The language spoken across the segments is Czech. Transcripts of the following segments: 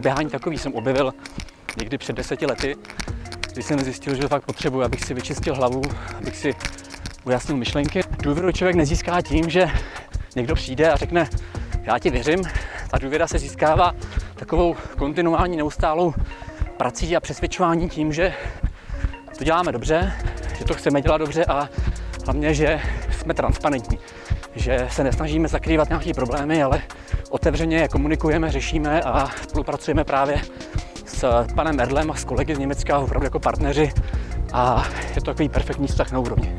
Běhání takový jsem objevil někdy před deseti lety, kdy jsem zjistil, že fakt potřebuji, abych si vyčistil hlavu, abych si ujasnil myšlenky. Důvěru člověk nezíská tím, že někdo přijde a řekne, já ti věřím. Ta důvěra se získává takovou kontinuální neustálou prací a přesvědčování tím, že to děláme dobře, že to chceme dělat dobře a hlavně, že jsme transparentní, že se nesnažíme zakrývat nějaké problémy, ale otevřeně je komunikujeme, řešíme a spolupracujeme právě s panem Erdlem a s kolegy z Německa opravdu jako partneři a je to takový perfektní vztah na úrovni.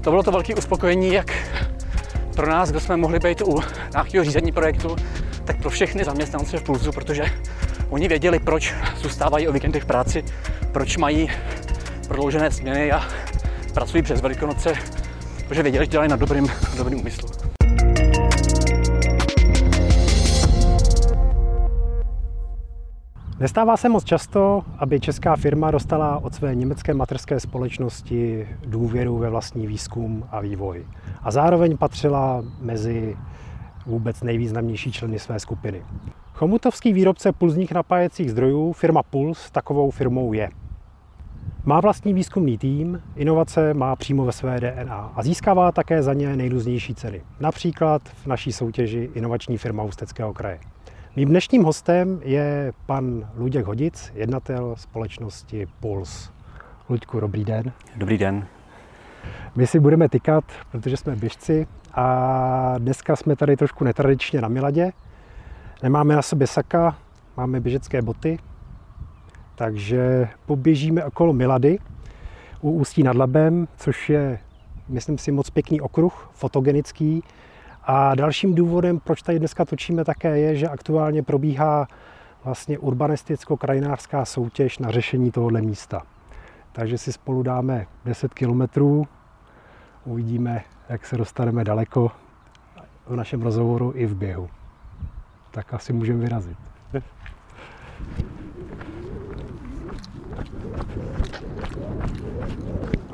To bylo to velké uspokojení, jak pro nás, kdo jsme mohli být u nějakého řízení projektu, tak pro všechny zaměstnance v Pulzu, protože oni věděli, proč zůstávají o víkendech v práci, proč mají prodloužené směny a pracují přes Velikonoce, protože věděli, že dělají na dobrým, dobrým úmyslu. Nestává se moc často, aby česká firma dostala od své německé materské společnosti důvěru ve vlastní výzkum a vývoj. A zároveň patřila mezi vůbec nejvýznamnější členy své skupiny. Chomutovský výrobce pulzních napájecích zdrojů, firma Puls, takovou firmou je. Má vlastní výzkumný tým, inovace má přímo ve své DNA a získává také za ně nejrůznější ceny. Například v naší soutěži Inovační firma Ústeckého kraje. Mým dnešním hostem je pan Luděk Hodic, jednatel společnosti Puls. Luďku, dobrý den. Dobrý den. My si budeme tykat, protože jsme běžci a dneska jsme tady trošku netradičně na Miladě. Nemáme na sobě saka, máme běžecké boty, takže poběžíme okolo Milady u Ústí nad Labem, což je, myslím si, moc pěkný okruh, fotogenický, a dalším důvodem, proč tady dneska točíme také, je, že aktuálně probíhá vlastně urbanisticko-krajinářská soutěž na řešení tohohle místa. Takže si spolu dáme 10 kilometrů, uvidíme, jak se dostaneme daleko v našem rozhovoru i v běhu. Tak asi můžeme vyrazit.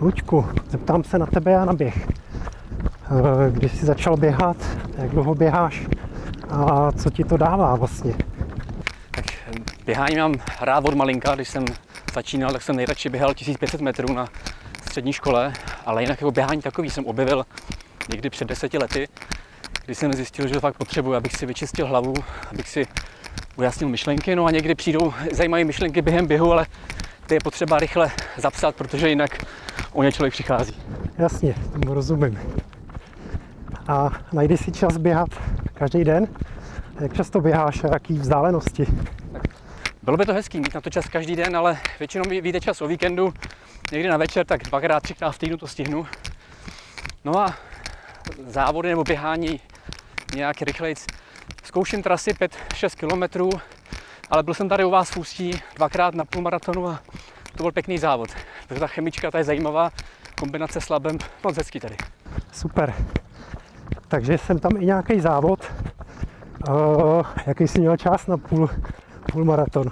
Lučku, zeptám se na tebe a na běh. Eh, když jsi začal běhat, jak dlouho běháš a co ti to dává vlastně? Tak běhání mám rád od malinka, když jsem začínal, tak jsem nejradši běhal 1500 metrů na střední škole, ale jinak jako běhání takový jsem objevil někdy před deseti lety, kdy jsem zjistil, že to fakt potřebuji, abych si vyčistil hlavu, abych si ujasnil myšlenky, no a někdy přijdou zajímavé myšlenky během běhu, ale ty je potřeba rychle zapsat, protože jinak o ně člověk přichází. Jasně, tomu rozumím a najdi si čas běhat každý den. Jak často běháš a jaký vzdálenosti? Bylo by to hezký mít na to čas každý den, ale většinou vyjde čas o víkendu, někdy na večer, tak dvakrát, třikrát v týdnu to stihnu. No a závody nebo běhání nějak rychlejc. Zkouším trasy 5-6 kilometrů, ale byl jsem tady u vás v Ústí dvakrát na půlmaratonu a to byl pěkný závod. Takže ta chemička ta je zajímavá, kombinace s labem, moc hezký tady. Super. Takže jsem tam i nějaký závod. Uh, jaký jsi měl čas na půl, půl maraton?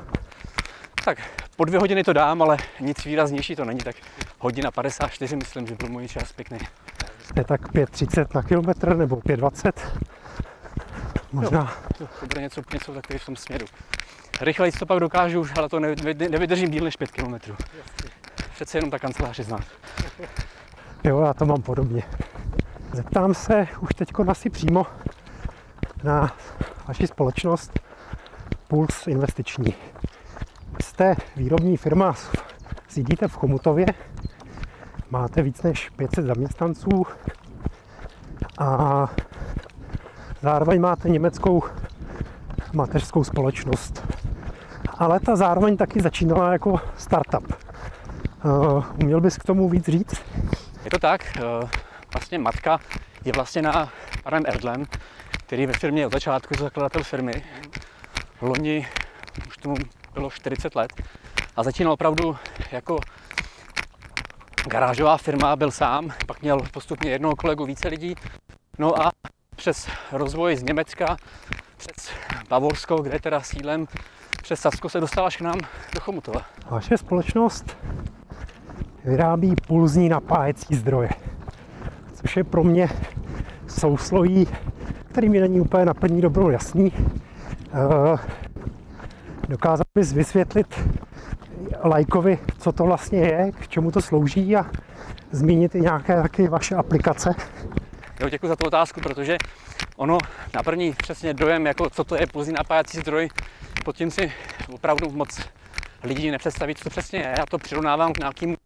Tak po dvě hodiny to dám, ale nic výraznější to není, tak hodina 54 myslím, že byl můj čas pěkný. Je tak 5.30 na kilometr nebo 5.20? Možná. Jo, to bude něco, něco takový v tom směru. Rychleji to pak dokážu už, ale to nevydržím díl než 5 km. Přece jenom ta kancelář je znát. Jo, já to mám podobně. Zeptám se už teď asi přímo na vaši společnost Puls investiční. Jste výrobní firma, sídíte v Chomutově, máte víc než 500 zaměstnanců a zároveň máte německou mateřskou společnost. Ale ta zároveň taky začínala jako startup. Uh, uměl bys k tomu víc říct? Je to tak. Uh vlastně matka je vlastně na panem Erdlem, který ve firmě od začátku je zakladatel firmy. Loni už tomu bylo 40 let a začínal opravdu jako garážová firma, byl sám, pak měl postupně jednoho kolegu více lidí. No a přes rozvoj z Německa, přes Bavorsko, kde je teda sídlem, přes Sasko se dostala až k nám do Chomutova. Vaše společnost vyrábí pulzní napájecí zdroje což je pro mě sousloví, který mi není úplně na první dobrou jasný. Uh, dokázal bys vysvětlit lajkovi, co to vlastně je, k čemu to slouží a zmínit i nějaké taky vaše aplikace? Jo, děkuji za tu otázku, protože ono na první přesně dojem, jako co to je pulzní napájací zdroj, pod tím si opravdu moc lidí nepředstaví, co to přesně je. Já to přirovnávám k nějakému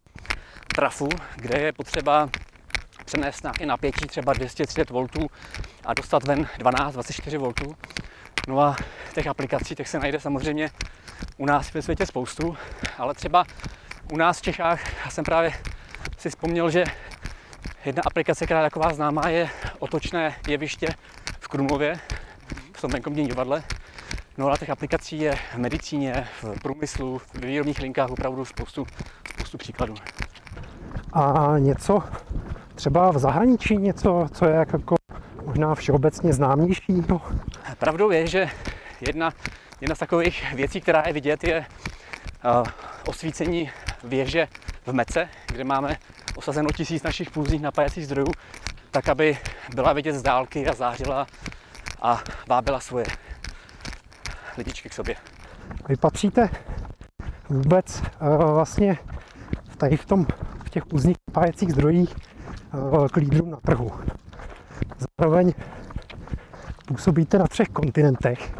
trafu, kde je potřeba přenést nějaké napětí třeba 230 V a dostat ven 12-24 V. No a těch aplikací těch se najde samozřejmě u nás ve světě spoustu, ale třeba u nás v Čechách, já jsem právě si vzpomněl, že jedna aplikace, která je taková známá, je otočné jeviště v Krumlově, v tom venkovním divadle. No a těch aplikací je v medicíně, v průmyslu, v výrobních linkách opravdu spoustu, spoustu příkladů. A něco třeba v zahraničí, něco, co je jako možná všeobecně známější? No. Pravdou je, že jedna, jedna z takových věcí, která je vidět, je uh, osvícení věže v Mece, kde máme osazeno tisíc našich půzních napájecích zdrojů, tak aby byla vidět z dálky a zářila a vábila svoje lidičky k sobě. Vy patříte vůbec uh, vlastně tady v, tom, v těch půzních napájecích zdrojích uh, k lídrům na trhu. Zároveň působíte na třech kontinentech,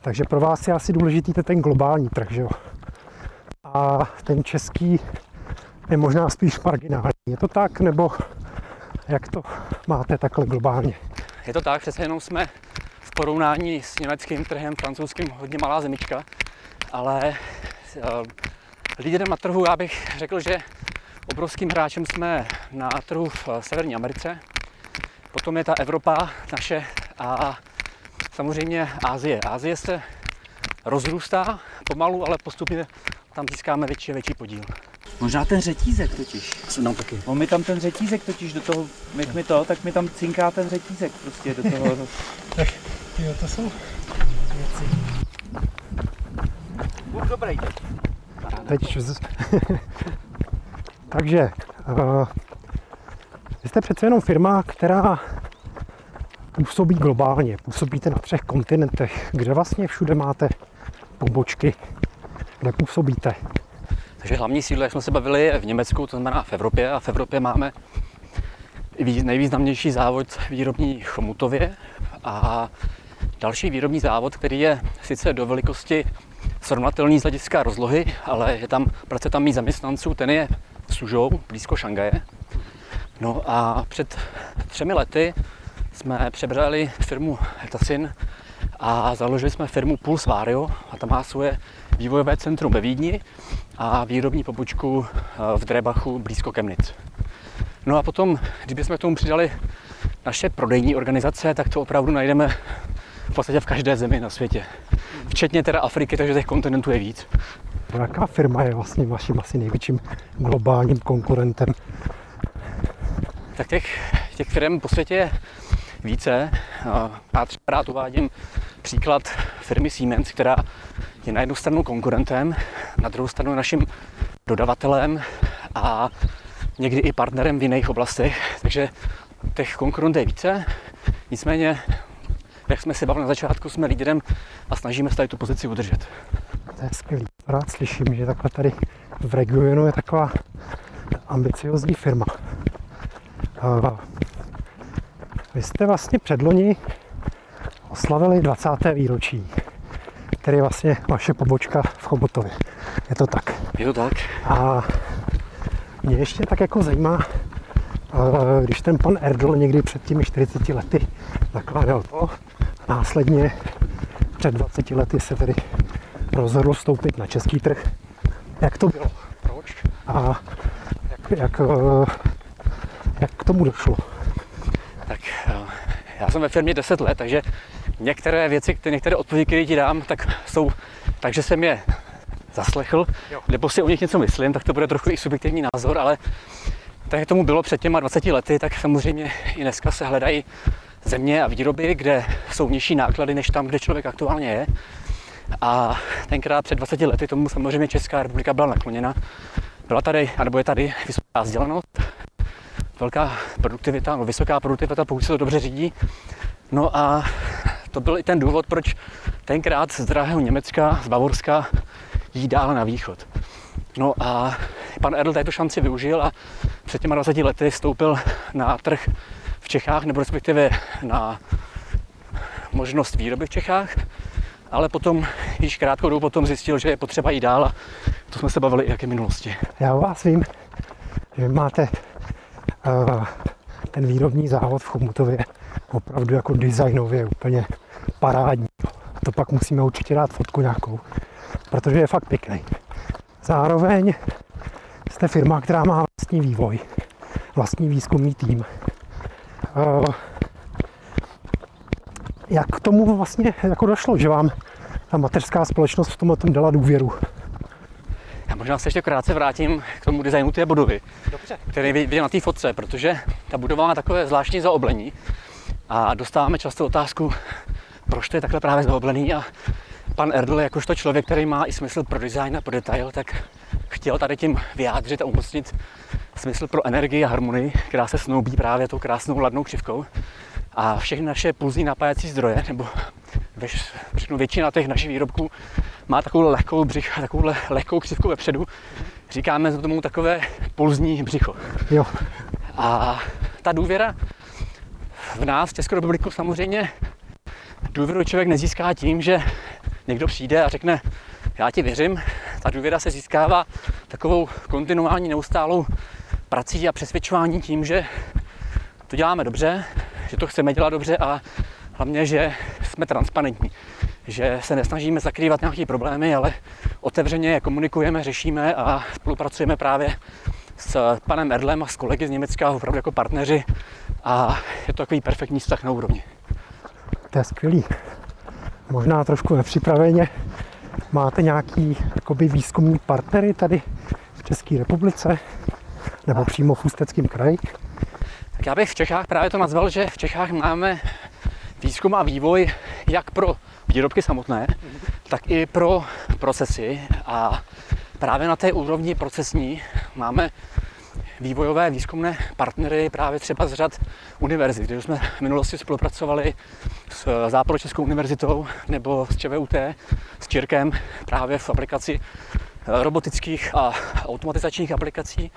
takže pro vás je asi důležitý ten globální trh, že jo? A ten český je možná spíš marginální. Je to tak, nebo jak to máte takhle globálně? Je to tak, přece jenom jsme v porovnání s německým trhem, francouzským, hodně malá zemička, ale uh, lídrem na trhu, já bych řekl, že obrovským hráčem jsme na trhu v Severní Americe, potom je ta Evropa naše a samozřejmě Ázie. Ázie se rozrůstá pomalu, ale postupně tam získáme větší a větší podíl. Možná ten řetízek totiž. No taky. On mi tam ten řetízek totiž do toho, jak mi to, tak mi tam cinká ten řetízek prostě do toho. tak jo, to jsou věci. Buď dobrý. Teď Takže, uh, vy jste přece jenom firma, která působí globálně. Působíte na třech kontinentech, kde vlastně všude máte pobočky, kde působíte. Takže hlavní sídlo, jak jsme se bavili, je v Německu, to znamená v Evropě a v Evropě máme nejvýznamnější závod výrobní Chomutově a další výrobní závod, který je sice do velikosti srovnatelný z hlediska rozlohy, ale je tam, pracuje tam mít zaměstnanců, ten je Sužou, blízko Šangaje. No a před třemi lety jsme přebrali firmu Hetacin a založili jsme firmu Pulse Vario a ta má svoje vývojové centrum ve Vídni a výrobní pobočku eh, v Drebachu blízko Chemnitz. No a potom, kdybychom k tomu přidali naše prodejní organizace, tak to opravdu najdeme v podstatě v každé zemi na světě. Včetně teda Afriky, takže těch kontinentů je víc. Jaká firma je vlastně vaším asi největším globálním konkurentem? Tak těch, těch firm po světě je více. Já třeba rád uvádím příklad firmy Siemens, která je na jednu stranu konkurentem, na druhou stranu naším dodavatelem a někdy i partnerem v jiných oblastech, takže těch konkurentů je více. Nicméně, jak jsme si bavili na začátku, jsme líderem a snažíme se tady tu pozici udržet. To je skvělý. Rád slyším, že takhle tady v regionu je taková ambiciozní firma. Vy jste vlastně předloni oslavili 20. výročí, který je vlastně vaše pobočka v Chobotově. Je to tak? Je to tak. A mě ještě tak jako zajímá, když ten pan Erdl někdy před těmi 40 lety zakládal to, následně před 20 lety se tedy rozhodl vstoupit na český trh. Jak to bylo? Proč? A jak, jak, jak k tomu došlo? Tak já jsem ve firmě 10 let, takže některé věci, některé odpovědi, které ti dám, tak jsou takže jsem je zaslechl, jo. nebo si o nich něco myslím, tak to bude trochu i subjektivní názor, ale tak jak tomu bylo před těma 20 lety, tak samozřejmě i dneska se hledají země a výroby, kde jsou nižší náklady než tam, kde člověk aktuálně je. A tenkrát před 20 lety tomu samozřejmě Česká republika byla nakloněna. Byla tady, anebo je tady vysoká vzdělanost, velká produktivita, no vysoká produktivita, pokud se to dobře řídí. No a to byl i ten důvod, proč tenkrát z drahého Německa, z Bavorska, jít dále na východ. No a pan Erl této šanci využil a před těma 20 lety vstoupil na trh v Čechách, nebo respektive na možnost výroby v Čechách, ale potom již krátkou dobu potom zjistil, že je potřeba jít dál a to jsme se bavili i jak v minulosti. Já o vás vím, že máte uh, ten výrobní závod v Chomutově opravdu jako designově úplně parádní. To pak musíme určitě dát fotku nějakou, protože je fakt pěkný. Zároveň jste firma, která má vlastní vývoj, vlastní výzkumný tým. Uh, jak k tomu vlastně jako došlo, že vám ta mateřská společnost v tomhle tom dala důvěru? Já možná se ještě krátce vrátím k tomu designu té budovy, Dobře. který viděl na té fotce, protože ta budova má takové zvláštní zaoblení a dostáváme často otázku, proč to je takhle právě zaoblený a pan Erdl, jakožto člověk, který má i smysl pro design a pro detail, tak chtěl tady tím vyjádřit a umocnit smysl pro energii a harmonii, která se snoubí právě tou krásnou ladnou křivkou. A všechny naše pulzní napájecí zdroje, nebo veš, všechno většina těch našich výrobků má takovou lehkou, břich, takovou lehkou křivku vepředu. Říkáme tomu takové pulzní břicho. Jo, A ta důvěra v nás, v Českou republiku, samozřejmě důvěru člověk nezíská tím, že někdo přijde a řekne, já ti věřím. Ta důvěra se získává takovou kontinuální neustálou prací a přesvědčování tím, že to děláme dobře, že to chceme dělat dobře a hlavně, že jsme transparentní. Že se nesnažíme zakrývat nějaké problémy, ale otevřeně je komunikujeme, řešíme a spolupracujeme právě s panem Erdlem a s kolegy z Německa opravdu jako partneři a je to takový perfektní vztah na úrovni. to je skvělý. Možná trošku nepřipraveně. Máte nějaký jakoby, výzkumní partnery tady v České republice? Nebo přímo v Ústeckém kraji? Já bych v Čechách právě to nazval, že v Čechách máme výzkum a vývoj jak pro výrobky samotné, tak i pro procesy a právě na té úrovni procesní máme vývojové výzkumné partnery právě třeba z řad univerzit, kde jsme v minulosti spolupracovali s Západočeskou univerzitou nebo s ČVUT, s Čirkem právě v aplikaci robotických a automatizačních aplikací.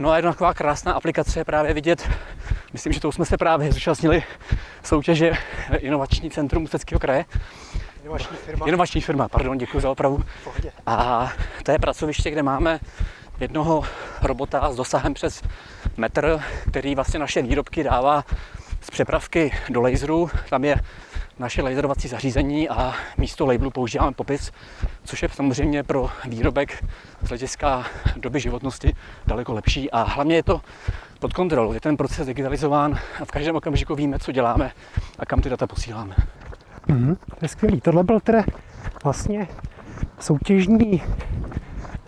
No a jedna taková krásná aplikace je právě vidět, myslím, že to jsme se právě zúčastnili soutěže Inovační centrum Ústeckého kraje. Inovační firma. Inovační firma, pardon, děkuji za opravu. A to je pracoviště, kde máme jednoho robota s dosahem přes metr, který vlastně naše výrobky dává přepravky do laseru. Tam je naše laserovací zařízení a místo labelu používáme popis, což je samozřejmě pro výrobek z hlediska doby životnosti daleko lepší a hlavně je to pod kontrolou. Je ten proces digitalizován a v každém okamžiku víme, co děláme a kam ty data posíláme. Mhm, to je skvělý. Tohle byl tedy vlastně soutěžní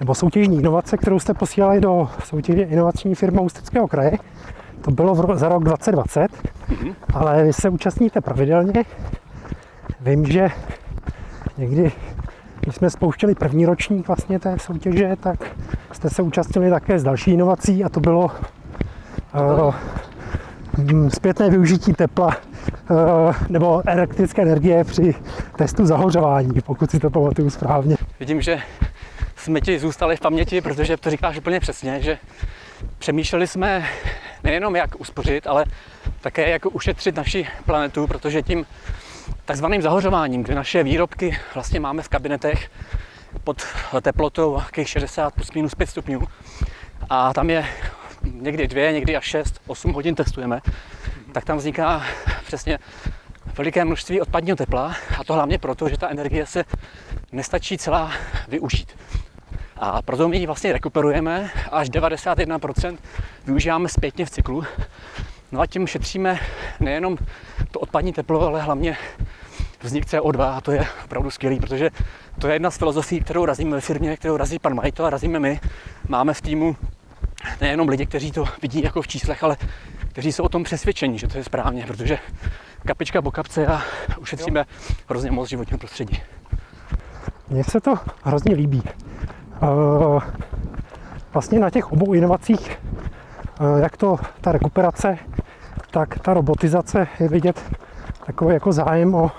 nebo soutěžní inovace, kterou jste posílali do soutěže inovační firma Ústeckého kraje. To bylo ro- za rok 2020, Mhm. ale vy se účastníte pravidelně. Vím, že někdy, když jsme spouštěli první ročník vlastně té soutěže, tak jste se účastnili také s další inovací a to bylo uh, zpětné využití tepla uh, nebo elektrické energie při testu zahořování, pokud si to pamatuju správně. Vidím, že jsme ti zůstali v paměti, protože to říkáš úplně přesně, že přemýšleli jsme nejenom jak uspořit, ale také jak ušetřit naši planetu, protože tím takzvaným zahořováním, kdy naše výrobky vlastně máme v kabinetech pod teplotou nějakých 60 plus minus 5 stupňů a tam je někdy dvě, někdy až 6, 8 hodin testujeme, tak tam vzniká přesně veliké množství odpadního tepla a to hlavně proto, že ta energie se nestačí celá využít. A proto my ji vlastně rekuperujeme, až 91% využíváme zpětně v cyklu. No a tím šetříme nejenom to odpadní teplo, ale hlavně vznik CO2 a to je opravdu skvělý, protože to je jedna z filozofií, kterou razíme ve firmě, kterou razí pan majitel a razíme my. Máme v týmu nejenom lidi, kteří to vidí jako v číslech, ale kteří jsou o tom přesvědčení, že to je správně, protože kapička po kapce a ušetříme hrozně moc životního prostředí. Mně se to hrozně líbí. Uh, vlastně na těch obou inovacích, uh, jak to ta rekuperace, tak ta robotizace je vidět takový jako zájem o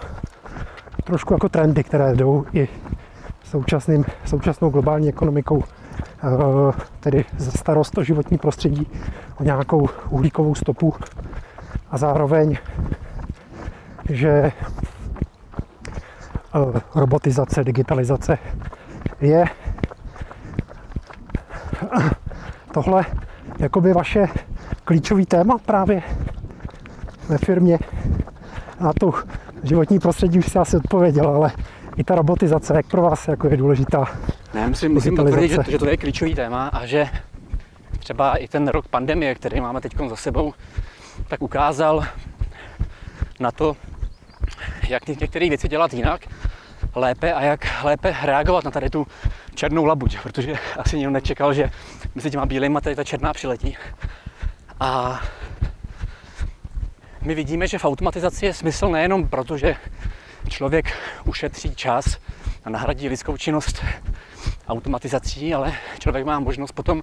trošku jako trendy, které jdou i současným, současnou globální ekonomikou, eh, tedy ze starost o životní prostředí, o nějakou uhlíkovou stopu a zároveň, že eh, robotizace, digitalizace je tohle jakoby vaše klíčový téma právě ve firmě. Na to životní prostředí už si asi odpověděl, ale i ta robotizace, jak pro vás jako je důležitá? Ne, musím, musím potvrdit, že, že to je klíčový téma a že třeba i ten rok pandemie, který máme teď za sebou, tak ukázal na to, jak některé věci dělat jinak, lépe a jak lépe reagovat na tady tu černou labuť, protože asi nikdo nečekal, že mezi těma bílejma tady ta černá přiletí. A my vidíme, že v automatizaci je smysl nejenom proto, že člověk ušetří čas a nahradí lidskou činnost automatizací, ale člověk má možnost potom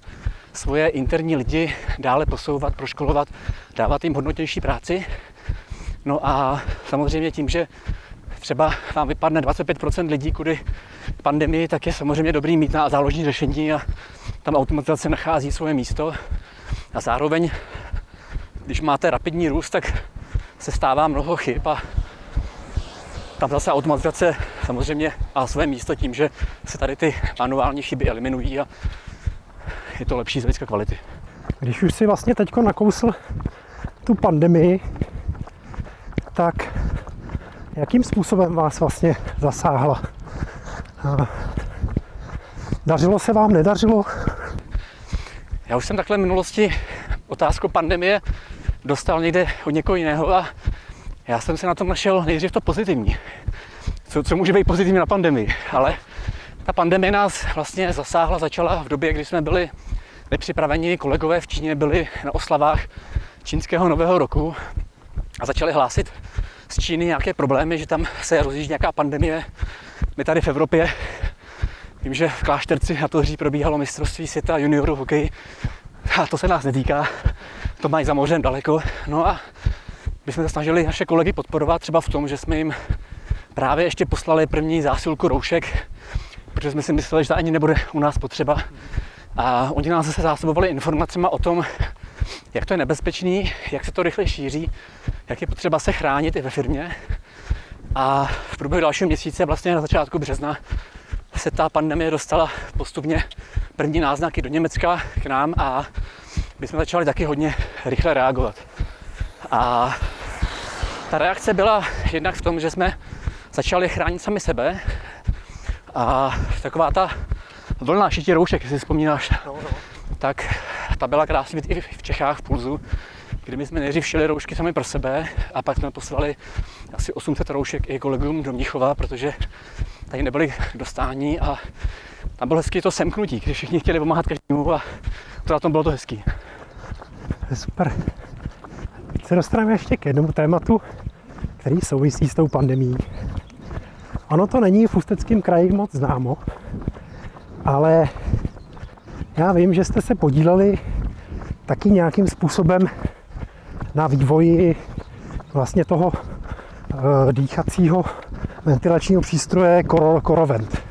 svoje interní lidi dále posouvat, proškolovat, dávat jim hodnotější práci. No a samozřejmě tím, že třeba vám vypadne 25% lidí kvůli pandemii, tak je samozřejmě dobrý mít na záložní řešení a tam automatizace nachází svoje místo. A zároveň, když máte rapidní růst, tak se stává mnoho chyb a tam zase automatizace samozřejmě má své místo tím, že se tady ty manuální chyby eliminují a je to lepší z hlediska kvality. Když už si vlastně teď nakousl tu pandemii, tak jakým způsobem vás vlastně zasáhla? Dařilo se vám, nedařilo? Já už jsem takhle v minulosti otázku pandemie dostal někde od někoho jiného a já jsem se na tom našel nejdřív to pozitivní. Co, co může být pozitivní na pandemii, ale ta pandemie nás vlastně zasáhla, začala v době, kdy jsme byli nepřipraveni, kolegové v Číně byli na oslavách čínského nového roku a začali hlásit z Číny nějaké problémy, že tam se rozjíždí nějaká pandemie. My tady v Evropě, vím, že v Klášterci na to probíhalo mistrovství světa juniorů hokej a to se nás netýká, to mají za mořem daleko. No a my jsme se snažili naše kolegy podporovat třeba v tom, že jsme jim právě ještě poslali první zásilku roušek, protože jsme si mysleli, že to ani nebude u nás potřeba. A oni nás zase zásobovali informacemi o tom, jak to je nebezpečný, jak se to rychle šíří, jak je potřeba se chránit i ve firmě. A v průběhu dalšího měsíce, vlastně na začátku března, se ta pandemie dostala postupně první náznaky do Německa k nám a my jsme začali taky hodně rychle reagovat. A ta reakce byla jednak v tom, že jsme začali chránit sami sebe a taková ta vlna šití roušek, jestli si vzpomínáš, no, no. tak ta byla krásně i v Čechách v Pulzu, kdy my jsme nejdřív šili roušky sami pro sebe a pak jsme poslali asi 800 roušek i kolegům do Mnichova, protože tady nebyli dostání a tam bylo hezky to semknutí, když všichni chtěli pomáhat každému a to na tom bylo to hezký. Super. Teď se dostaneme ještě k jednomu tématu, který souvisí s tou pandemí. Ono to není v Ústeckém kraji moc známo, ale já vím, že jste se podíleli taky nějakým způsobem na vývoji vlastně toho e, dýchacího ventilačního přístroje Corovent,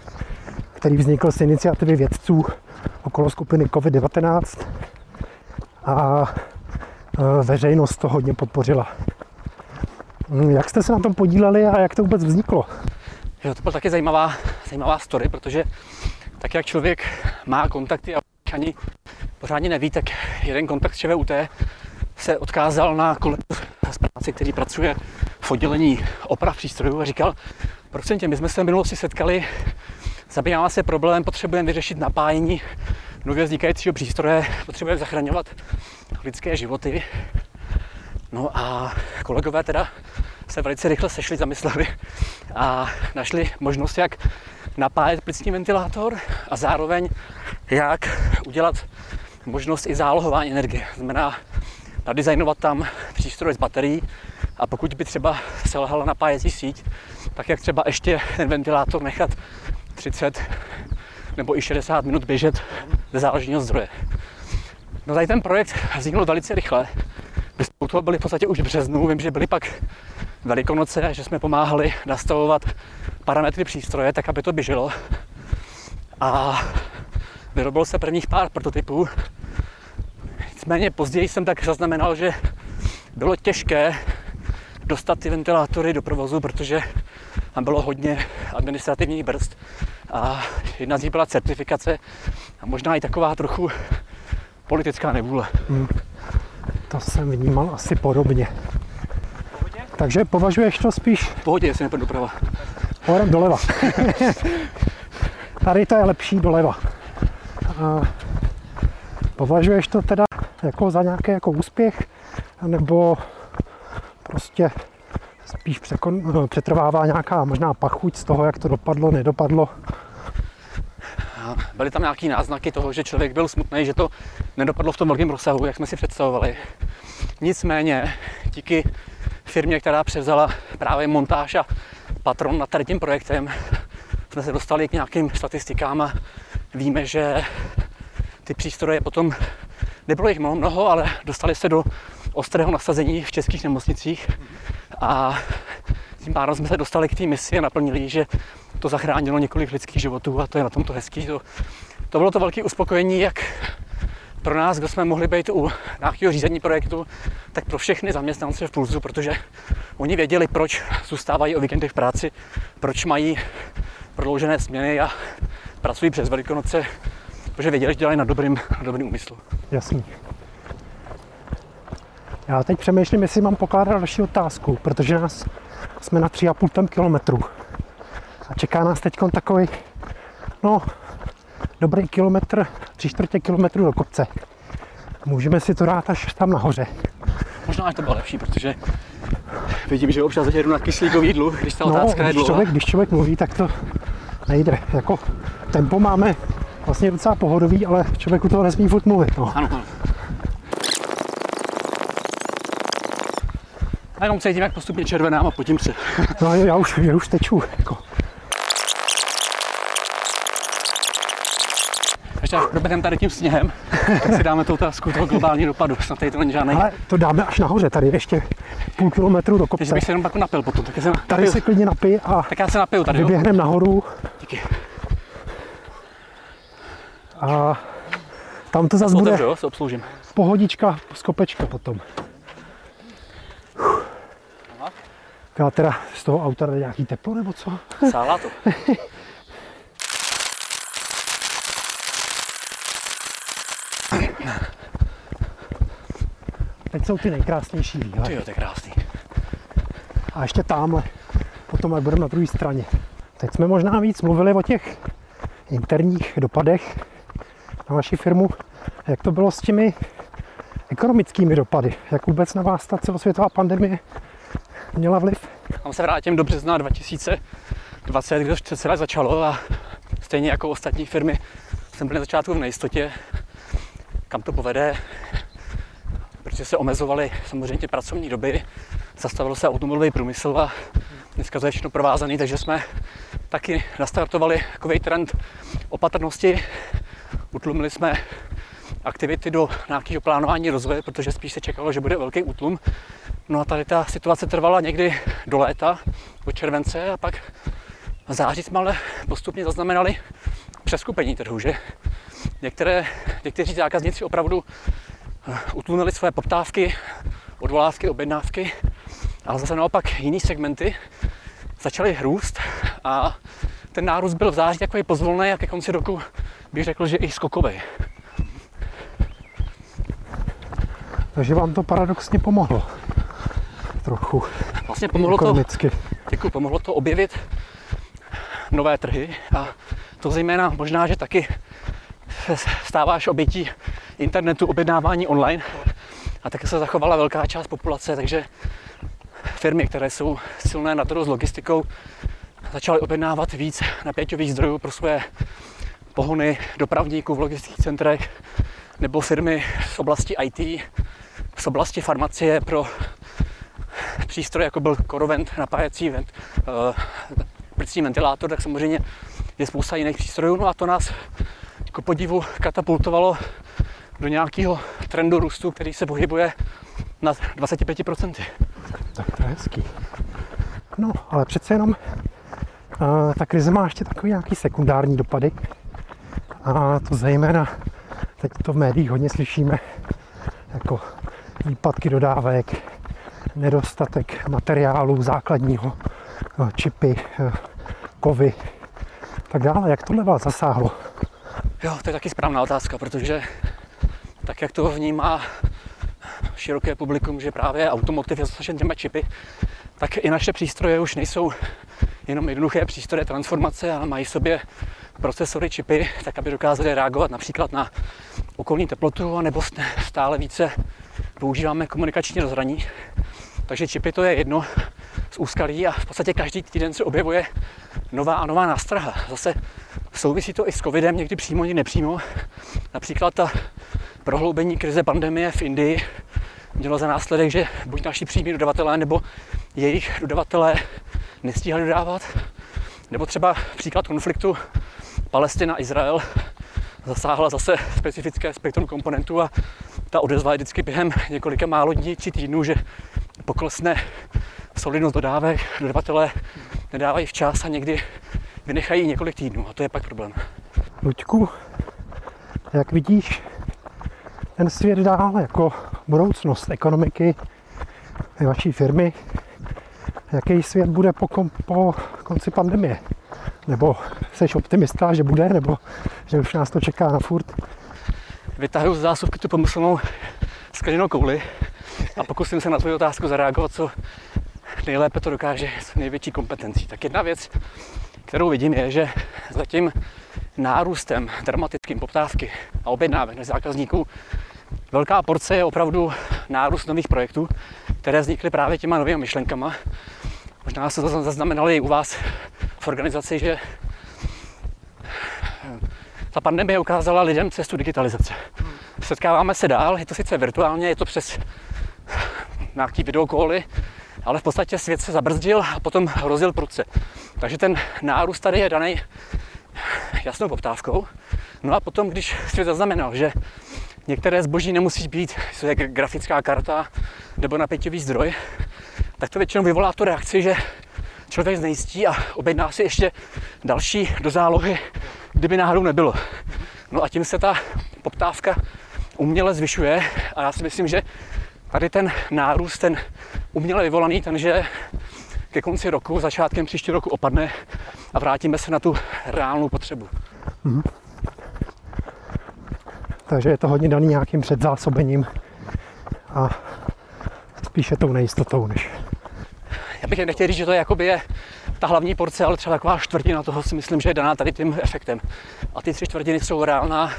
který vznikl z iniciativy vědců okolo skupiny COVID-19 a e, veřejnost to hodně podpořila. Hm, jak jste se na tom podíleli a jak to vůbec vzniklo? Jo, to byla taky zajímavá, zajímavá story, protože tak jak člověk má kontakty a ani pořádně neví, tak jeden kontakt z ČVUT se odkázal na kolegu z práce, který pracuje v oddělení oprav přístrojů a říkal, prosím tě, my jsme se v minulosti setkali, zabývá se problém, potřebujeme vyřešit napájení nově vznikajícího přístroje, potřebujeme zachraňovat lidské životy. No a kolegové teda se velice rychle sešli, zamysleli a našli možnost, jak napájet plicní ventilátor a zároveň jak udělat možnost i zálohování energie. Znamená nadizajnovat tam přístroj z baterií a pokud by třeba selhala napájecí síť, tak jak třeba ještě ten ventilátor nechat 30 nebo i 60 minut běžet ze záložního zdroje. No tady ten projekt vznikl velice rychle. My jsme toho byli v podstatě už v březnu, vím, že byly pak Velikonoce, že jsme pomáhali nastavovat parametry přístroje, tak aby to běželo. A vyrobil se prvních pár prototypů. Nicméně později jsem tak zaznamenal, že bylo těžké dostat ty ventilátory do provozu, protože tam bylo hodně administrativních brzd a jedna z nich byla certifikace a možná i taková trochu politická nevůle. Hmm. To jsem vnímal asi podobně. Takže považuješ to spíš... V pohodě, jestli nepůjdu doprava. Pohodem doleva. Tady to je lepší doleva. A považuješ to teda jako za nějaký jako úspěch, nebo prostě spíš překon, přetrvává nějaká možná pachuť z toho, jak to dopadlo, nedopadlo? Byly tam nějaké náznaky toho, že člověk byl smutný, že to nedopadlo v tom velkém rozsahu, jak jsme si představovali. Nicméně, díky firmě, která převzala právě montáž a patron nad tím projektem, jsme se dostali k nějakým statistikám a víme, že ty přístroje potom, nebylo jich mnoho, ale dostali se do ostrého nasazení v českých nemocnicích a tím pádem jsme se dostali k té misi a naplnili, že to zachránilo několik lidských životů a to je na tomto hezký. To, to bylo to velké uspokojení, jak pro nás, kdo jsme mohli být u nějakého řízení projektu, tak pro všechny zaměstnance v Pulzu, protože oni věděli, proč zůstávají o víkendech v práci, proč mají prodloužené směny a pracují přes Velikonoce, protože věděli, že dělají na dobrým, na dobrým úmyslu. Jasný. Já teď přemýšlím, jestli mám pokládat další otázku, protože nás jsme na 3,5 kilometru. A čeká nás teď takový, no, dobrý kilometr, tři čtvrtě kilometru do kopce. Můžeme si to dát až tam nahoře. Možná až to bylo lepší, protože vidím, že občas jedu na kyslíkový jídlu, když ta no, otázka je když člověk, když člověk mluví, tak to nejde. Jako tempo máme vlastně docela pohodový, ale člověk u toho nesmí furt mluvit. No. Ano, ano. A jenom cítím, jak postupně červenám a potím se. no já už, já už teču. Jako. Ještě až proběhneme tady tím sněhem, tak si dáme tu otázku toho globálního dopadu. Snad tady to není žádný. Ale to dáme až nahoře, tady ještě půl kilometru do kopce. Takže bych se jenom pak napil potom. Tak se tady se klidně napij a tak já se napiju tady, vyběhneme nahoru. Díky. A tam to zase bude jo, se obsloužím. pohodička, skopečka potom. Já teda z toho auta jde nějaký teplo nebo co? Sálá to. Teď jsou ty nejkrásnější výhledy. Ty jo, to je krásný. A ještě tamhle, potom jak budeme na druhé straně. Teď jsme možná víc mluvili o těch interních dopadech na vaši firmu. Jak to bylo s těmi ekonomickými dopady? Jak vůbec na vás ta celosvětová pandemie měla vliv? Tam se vrátím do března 2020, když to celé začalo a stejně jako ostatní firmy jsem byl na začátku v nejistotě, kam to povede, protože se omezovaly samozřejmě pracovní doby, zastavil se automobilový průmysl a dneska to je všechno provázaný, takže jsme taky nastartovali takový trend opatrnosti. Utlumili jsme aktivity do nějakého plánování rozvoje, protože spíš se čekalo, že bude velký útlum. No a tady ta situace trvala někdy do léta, od července a pak v září jsme ale postupně zaznamenali přeskupení trhu, že některé, někteří zákazníci opravdu eh, utlumili své poptávky, odvolávky, objednávky, ale zase naopak jiný segmenty začaly růst a ten nárůst byl v září takový pozvolný a ke konci roku bych řekl, že i skokový. Takže vám to paradoxně pomohlo. Trochu. Vlastně pomohlo ekonomicky. to, děkuji, pomohlo to objevit nové trhy a to zejména možná, že taky stáváš obětí internetu, objednávání online a taky se zachovala velká část populace, takže firmy, které jsou silné na trhu s logistikou, začaly objednávat víc napěťových zdrojů pro své pohony dopravníků v logistických centrech nebo firmy z oblasti IT, z oblasti farmacie pro přístroje, jako byl korovent, napájecí vent, uh, plicní ventilátor, tak samozřejmě je spousta jiných přístrojů. No a to nás jako podivu katapultovalo do nějakého trendu růstu, který se pohybuje na 25%. Tak to je hezký. No, ale přece jenom a, ta krize má ještě takový nějaký sekundární dopady. A to zejména, teď to v médiích hodně slyšíme, jako výpadky dodávek, nedostatek materiálu základního, eh, čipy, eh, kovy, tak dále. Jak tohle vás zasáhlo? Jo, to je taky správná otázka, protože tak, jak to vnímá široké publikum, že právě automotiv je zasažen těma čipy, tak i naše přístroje už nejsou jenom jednoduché přístroje transformace, ale mají v sobě procesory, čipy, tak aby dokázali reagovat například na okolní teplotu, nebo stále více používáme komunikační rozhraní. Takže čipy to je jedno z úskalí a v podstatě každý týden se objevuje nová a nová nástraha. Zase souvisí to i s covidem, někdy přímo, někdy nepřímo. Například ta prohloubení krize pandemie v Indii mělo za následek, že buď naši přímí dodavatelé nebo jejich dodavatelé nestíhali dodávat, nebo třeba příklad konfliktu Palestina-Izrael zasáhla zase specifické spektrum komponentů a ta odezva je vždycky během několika málo dní či týdnů, že poklesne solidnost dodávek, dodavatelé nedávají včas a někdy vynechají několik týdnů a to je pak problém. Luďku, jak vidíš ten svět dál jako budoucnost ekonomiky vaší firmy, jaký svět bude po, kom, po konci pandemie? Nebo jsi optimista, že bude, nebo že už nás to čeká na furt? Vytahuji z zásuvky tu pomyslnou skleněnou kouli a pokusím se na tvou otázku zareagovat, co nejlépe to dokáže s největší kompetencí. Tak jedna věc, kterou vidím, je, že za tím nárůstem dramatickým poptávky a objednávek zákazníků velká porce je opravdu nárůst nových projektů, které vznikly právě těma novými myšlenkama. Možná se to zaznamenali i u vás v organizaci, že ta pandemie ukázala lidem cestu digitalizace. Setkáváme se dál, je to sice virtuálně, je to přes nějaký videokoly, ale v podstatě svět se zabrzdil a potom hrozil prudce. Takže ten nárůst tady je daný jasnou poptávkou. No a potom, když svět zaznamenal, že některé zboží nemusí být, co je grafická karta nebo napěťový zdroj, tak to většinou vyvolá tu reakci, že člověk znejistí a objedná si ještě další do zálohy, kdyby náhodou nebylo. No a tím se ta poptávka uměle zvyšuje a já si myslím, že tady ten nárůst, ten uměle vyvolaný, ten, že ke konci roku, začátkem příštího roku opadne a vrátíme se na tu reálnou potřebu. Mm-hmm. Takže je to hodně daný nějakým předzásobením a spíše tou nejistotou, než... Já bych nechtěl říct, že to je, jakoby je ta hlavní porce, ale třeba taková čtvrtina toho si myslím, že je daná tady tím efektem. A ty tři čtvrtiny jsou reálná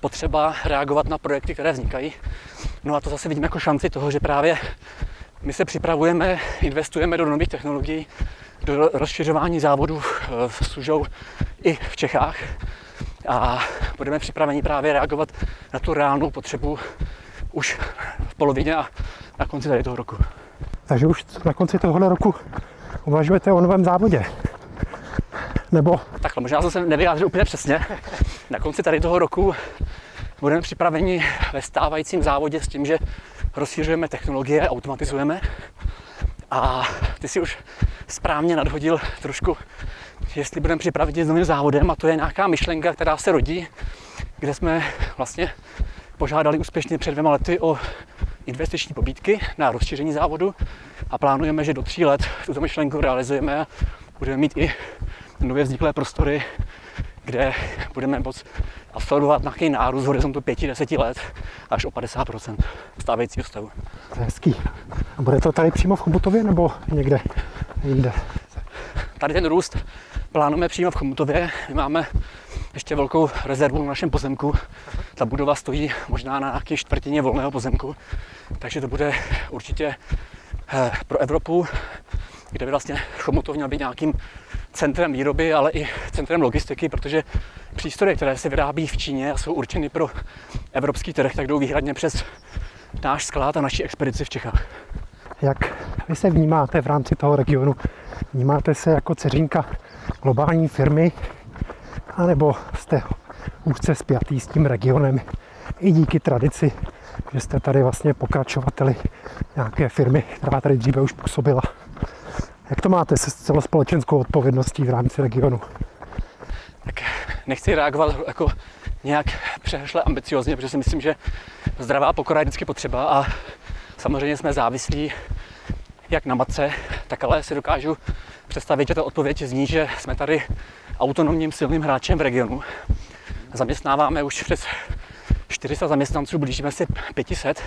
potřeba reagovat na projekty, které vznikají. No a to zase vidíme jako šanci toho, že právě my se připravujeme, investujeme do nových technologií, do rozšiřování závodů eh, s služou i v Čechách a budeme připraveni právě reagovat na tu reálnou potřebu už v polovině a na konci tady toho roku. Takže už na konci tohohle roku uvažujete o novém závodě? Nebo? Takhle, možná jsem se nevyjádřil úplně přesně. Na konci tady toho roku budeme připraveni ve stávajícím závodě s tím, že rozšířujeme technologie, automatizujeme. A ty si už správně nadhodil trošku, jestli budeme připravit s novým závodem a to je nějaká myšlenka, která se rodí, kde jsme vlastně požádali úspěšně před dvěma lety o investiční pobídky na rozšíření závodu a plánujeme, že do tří let tuto myšlenku realizujeme a budeme mít i nově vzniklé prostory, kde budeme moct absolvovat nějaký nárůst horizontu 5-10 let až o 50% stávajícího stavu. To je hezký. A bude to tady přímo v Chomutově nebo někde jinde? Tady ten růst plánujeme přímo v Chomutově. My máme ještě velkou rezervu na našem pozemku. Ta budova stojí možná na nějaké čtvrtině volného pozemku, takže to bude určitě eh, pro Evropu, kde by vlastně Chomutov měl být nějakým centrem výroby, ale i centrem logistiky, protože přístroje, které se vyrábí v Číně a jsou určeny pro evropský trh, tak jdou výhradně přes náš sklad a naši expedici v Čechách. Jak vy se vnímáte v rámci toho regionu? Vnímáte se jako ceřinka globální firmy, anebo jste úzce spjatý s tím regionem i díky tradici, že jste tady vlastně pokračovateli nějaké firmy, která tady dříve už působila. Jak to máte se celospolečenskou odpovědností v rámci regionu? Tak nechci reagovat jako nějak přehšle ambiciozně, protože si myslím, že zdravá pokora je vždycky potřeba a samozřejmě jsme závislí jak na matce, tak ale si dokážu představit, že ta odpověď zní, že jsme tady autonomním silným hráčem v regionu. Zaměstnáváme už přes 400 zaměstnanců, blížíme si 500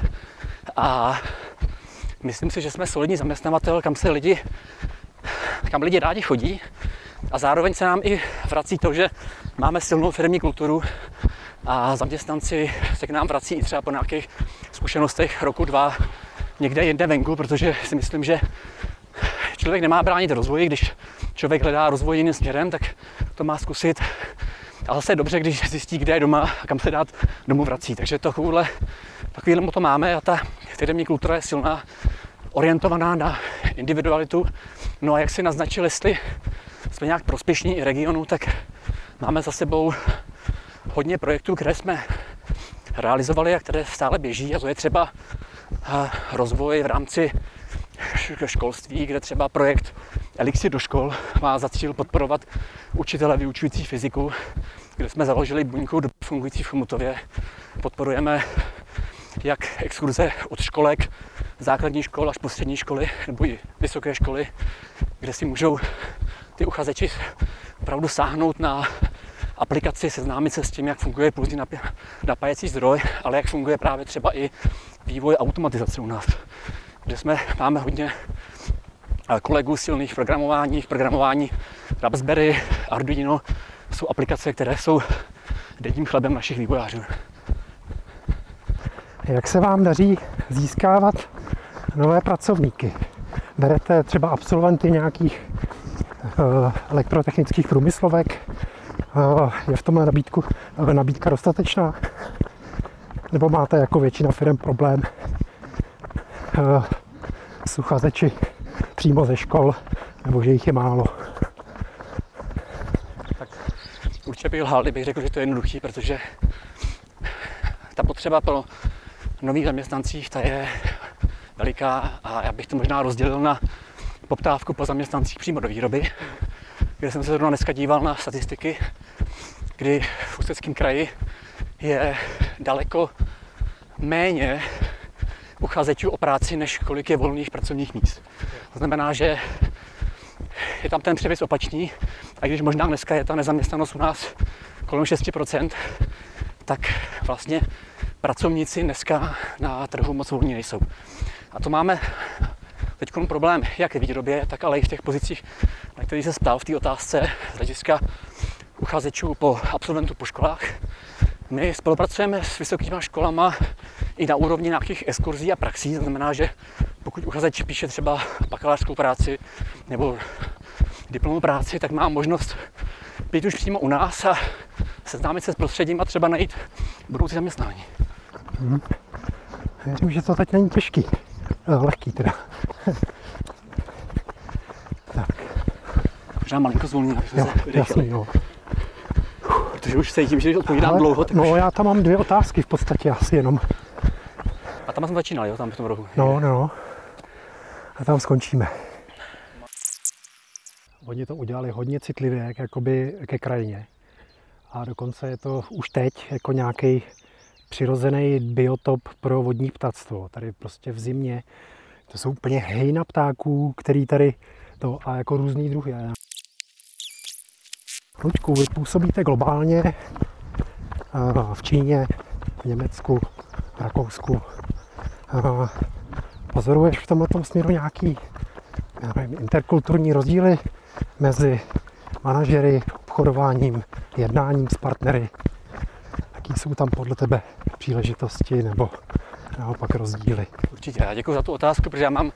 a myslím si, že jsme solidní zaměstnavatel, kam se lidi, kam lidi rádi chodí a zároveň se nám i vrací to, že máme silnou firmní kulturu a zaměstnanci se k nám vrací i třeba po nějakých zkušenostech roku, dva, někde jinde venku, protože si myslím, že člověk nemá bránit rozvoji, když člověk hledá rozvoj jiným směrem, tak to má zkusit. A zase je dobře, když zjistí, kde je doma a kam se dát domů vrací. Takže takovýhle, takovýhle to máme a ta firmní kultura je silná, orientovaná na individualitu. No a jak si naznačil, jestli jsme nějak prospěšní i regionu, tak máme za sebou hodně projektů, které jsme realizovali a které stále běží a to je třeba rozvoj v rámci školství, kde třeba projekt Elixir do škol má za cíl podporovat učitele vyučující fyziku, kde jsme založili buňku fungující v Chomutově. Podporujeme jak exkurze od školek, základní škol až po střední školy nebo i vysoké školy, kde si můžou ty uchazeči opravdu sáhnout na aplikaci, seznámit se s tím, jak funguje pulzní napájecí zdroj, ale jak funguje právě třeba i vývoj automatizace u nás, kde jsme, máme hodně eh, kolegů silných v programování, v programování Raspberry, Arduino, jsou aplikace, které jsou denním chlebem našich vývojářů. Jak se vám daří získávat nové pracovníky? Berete třeba absolventy nějakých uh, elektrotechnických průmyslovek? Uh, je v tom nabídku, nabídka dostatečná? Nebo máte jako většina firm problém s uchazeči přímo ze škol, nebo že jich je málo? Tak určitě bych lhal, kdybych řekl, že to je jednoduchý, protože ta potřeba pro nových zaměstnancích ta je veliká a já bych to možná rozdělil na poptávku po zaměstnancích přímo do výroby, kde jsem se zrovna dneska díval na statistiky, kdy v Ústeckém kraji je daleko méně uchazečů o práci, než kolik je volných pracovních míst. To znamená, že je tam ten převis opačný, a když možná dneska je ta nezaměstnanost u nás kolem 6%, tak vlastně pracovníci dneska na trhu moc volní nejsou. A to máme teď problém jak v výrobě, tak ale i v těch pozicích, na kterých se ptal v té otázce z hlediska uchazečů po absolventu po školách. My spolupracujeme s vysokými školama i na úrovni nějakých exkurzí a praxí, to znamená, že pokud uchazeč píše třeba bakalářskou práci nebo diplomovou práci, tak má možnost být už přímo u nás a seznámit se s prostředím a třeba najít budoucí zaměstnání. Hmm. Věřím, že to teď není těžký. No, lehký teda. tak. Možná malinko zvolně, jo, jasný, jo. Protože už se tím, že odpovídám Ale, dlouho. Tak no, už... já tam mám dvě otázky v podstatě asi jenom. Tam jsme začínali, jo, tam v tom rohu. No, no, no. A tam skončíme. Oni to udělali hodně citlivě jakoby ke krajině. A dokonce je to už teď jako nějaký přirozený biotop pro vodní ptactvo. Tady prostě v zimě to jsou úplně hejna ptáků, který tady to a jako různý druhy. Luďku, vy působíte globálně v Číně, v Německu, v Rakousku. Pozoruješ v tomto směru nějaký nevím, interkulturní rozdíly mezi manažery, obchodováním, jednáním s partnery? Jaký jsou tam podle tebe příležitosti nebo naopak rozdíly? Určitě, já děkuji za tu otázku, protože já mám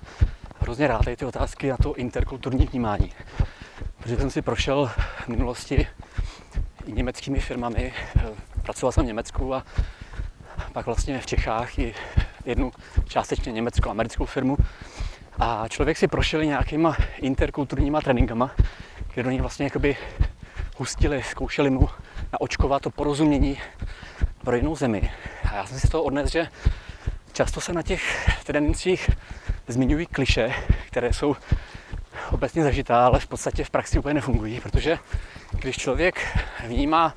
hrozně rád ty otázky na to interkulturní vnímání. Protože jsem si prošel v minulosti i německými firmami, pracoval jsem v Německu a pak vlastně v Čechách i jednu částečně německo-americkou firmu. A člověk si prošel nějakýma interkulturníma tréninkama, kde do něj vlastně jakoby hustili, zkoušeli mu naočkovat to porozumění pro jinou zemi. A já jsem si toho odnes, že často se na těch trénincích zmiňují kliše, které jsou obecně zažitá, ale v podstatě v praxi úplně nefungují, protože když člověk vnímá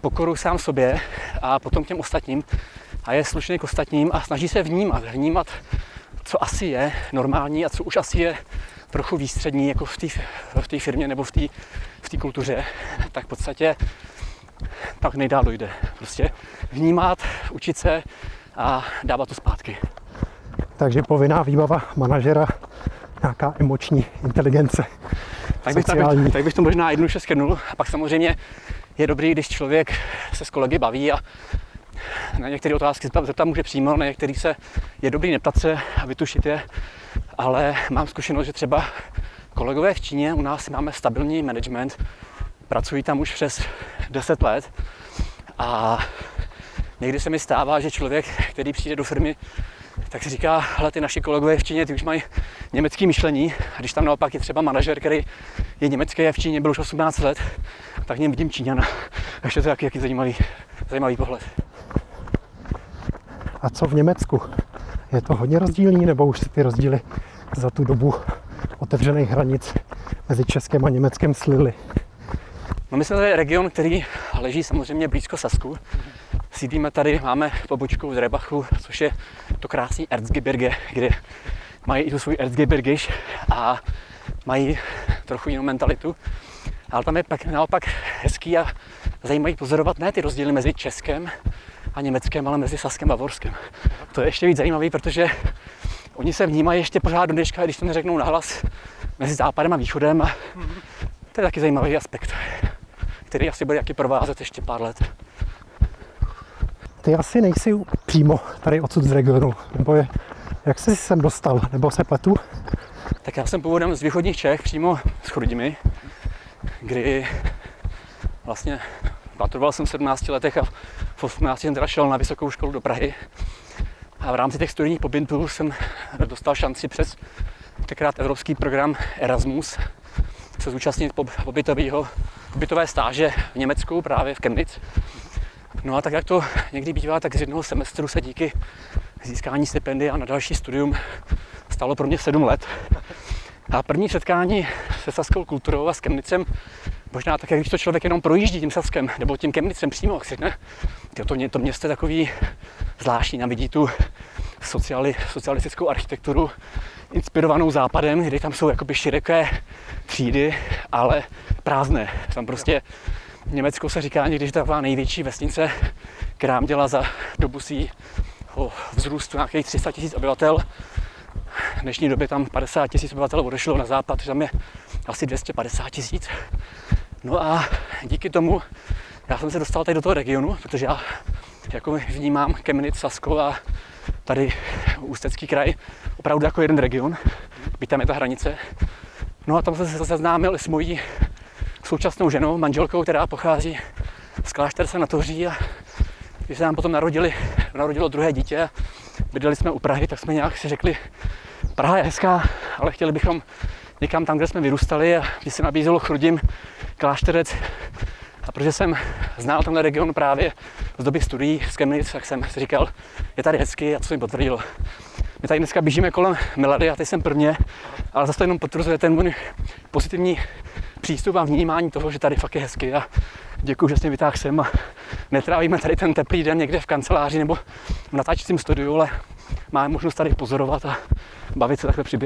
pokoru sám sobě a potom těm ostatním a je slušný k ostatním a snaží se vnímat, vnímat, co asi je normální a co už asi je trochu výstřední jako v té v firmě nebo v té v kultuře, tak v podstatě tak nejdál dojde. Prostě vnímat, učit se a dávat to zpátky. Takže povinná výbava manažera, nějaká emoční inteligence. Tak bych, tak, bych, tak bych to možná jednoduše skrnul. A pak samozřejmě je dobrý, když člověk se s kolegy baví a na některé otázky zeptat může přímo, na některý se je dobrý neptat se a vytušit je, ale mám zkušenost, že třeba kolegové v Číně, u nás máme stabilní management, pracují tam už přes 10 let a někdy se mi stává, že člověk, který přijde do firmy, tak si říká, ale ty naši kolegové v Číně, ty už mají německé myšlení a když tam naopak je třeba manažer, který je německý a v Číně byl už 18 let, tak něm vidím Číňana. Takže to je jaký zajímavý, zajímavý pohled. A co v Německu? Je to hodně rozdílný, nebo už se ty rozdíly za tu dobu otevřených hranic mezi Českem a Německem slily? No my jsme tady region, který leží samozřejmě blízko Sasku. Sídlíme tady, máme pobočku z Rebachu, což je to krásný Erzgebirge, kde mají i tu svůj Erzgebirgiš a mají trochu jinou mentalitu. Ale tam je pak naopak hezký a zajímavý pozorovat ne ty rozdíly mezi Českem a Německém, ale mezi Saskem a Vorskem. To je ještě víc zajímavý, protože oni se vnímají ještě pořád do dneška, když to neřeknou nahlas, mezi západem a východem. A to je taky zajímavý aspekt, který asi bude jaký provázet ještě pár let. Ty asi nejsi přímo tady odsud z regionu, nebo je, jak jsi sem dostal, nebo se pletu? Tak já jsem původem z východních Čech, přímo z Chrudimi, kdy vlastně maturoval jsem v 17 letech a v 18 jsem teda šel na vysokou školu do Prahy. A v rámci těch studijních pobytů jsem dostal šanci přes tenkrát evropský program Erasmus se zúčastnit pobytového, pobytové stáže v Německu, právě v Chemnitz. No a tak jak to někdy bývá, tak z jednoho semestru se díky získání stipendia na další studium stalo pro mě 7 let. A první setkání se saskou kulturou a s Kemnicem, možná tak, když to člověk jenom projíždí tím Saskem nebo tím Kemnicem přímo, si řekne, to, to město je takový zvláštní, tam vidí tu sociali, socialistickou architekturu inspirovanou západem, kde tam jsou jakoby široké třídy, ale prázdné. Tam prostě Německo se říká někdy, že taková největší vesnice, která měla za dobu svého vzrůstu nějakých 300 tisíc obyvatel. V dnešní době tam 50 tisíc obyvatel odešlo na západ, že tam je asi 250 tisíc. No a díky tomu já jsem se dostal tady do toho regionu, protože já jako vnímám Kemnitz, Sasko a tady Ústecký kraj opravdu jako jeden region, byť tam je ta hranice. No a tam jsem se seznámil s mojí současnou ženou, manželkou, která pochází z klášterce na Toří a když se nám potom narodili, narodilo druhé dítě bydleli jsme u Prahy, tak jsme nějak si řekli, Praha je hezká, ale chtěli bychom někam tam, kde jsme vyrůstali a když se nabízelo Chrudim, klášterec a protože jsem znal tenhle region právě z doby studií z Chemnitz, tak jsem si říkal, je tady hezky a se mi potvrdilo. My tady dneska běžíme kolem Milady a ty jsem prvně, ale zase to jenom potvrzuje ten můj pozitivní přístup a vnímání toho, že tady fakt je hezky a děkuji, že jsi mě vytáhl sem a netrávíme tady ten teplý den někde v kanceláři nebo v natáčecím studiu, ale máme možnost tady pozorovat a bavit se takhle při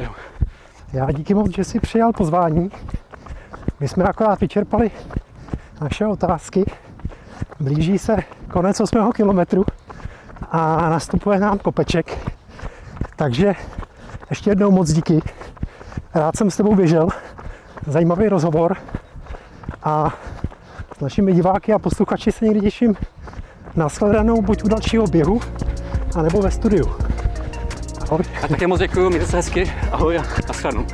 Já díky moc, že jsi přijal pozvání. My jsme akorát vyčerpali naše otázky. Blíží se konec 8 kilometru a nastupuje nám kopeček. Takže ještě jednou moc díky. Rád jsem s tebou běžel. Zajímavý rozhovor. A s našimi diváky a posluchači se někdy těším na shledanou buď u dalšího běhu, anebo ve studiu. Ahoj. A také moc děkuji, mějte se hezky. Ahoj a naschledanou.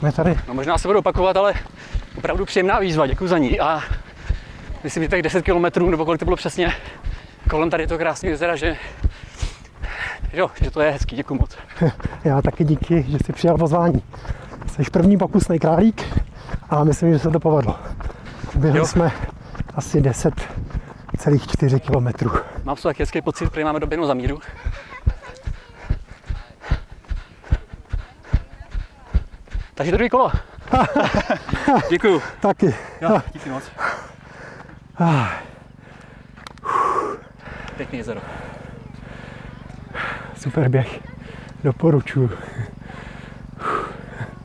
jsme tady. No možná se budu opakovat, ale opravdu příjemná výzva, děkuji za ní. A myslím, že tak 10 km, nebo kolik to bylo přesně, kolem tady je to krásný jezera, že, jo, že to je hezký, děkuji moc. Já taky díky, že jsi přijal pozvání. Jsi první pokusný králík A myslím, že se to povedlo. Běhli jsme asi 10,4 kilometrů. Mám z toho taky hezký pocit, protože máme doběhnout za míru. Takže druhý kolo. Děkuju. Taky. Jo, díky moc. Pěkný jezero. Super běh. Doporučuju.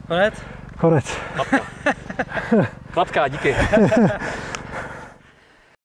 Konec? Konec. Klapka, díky.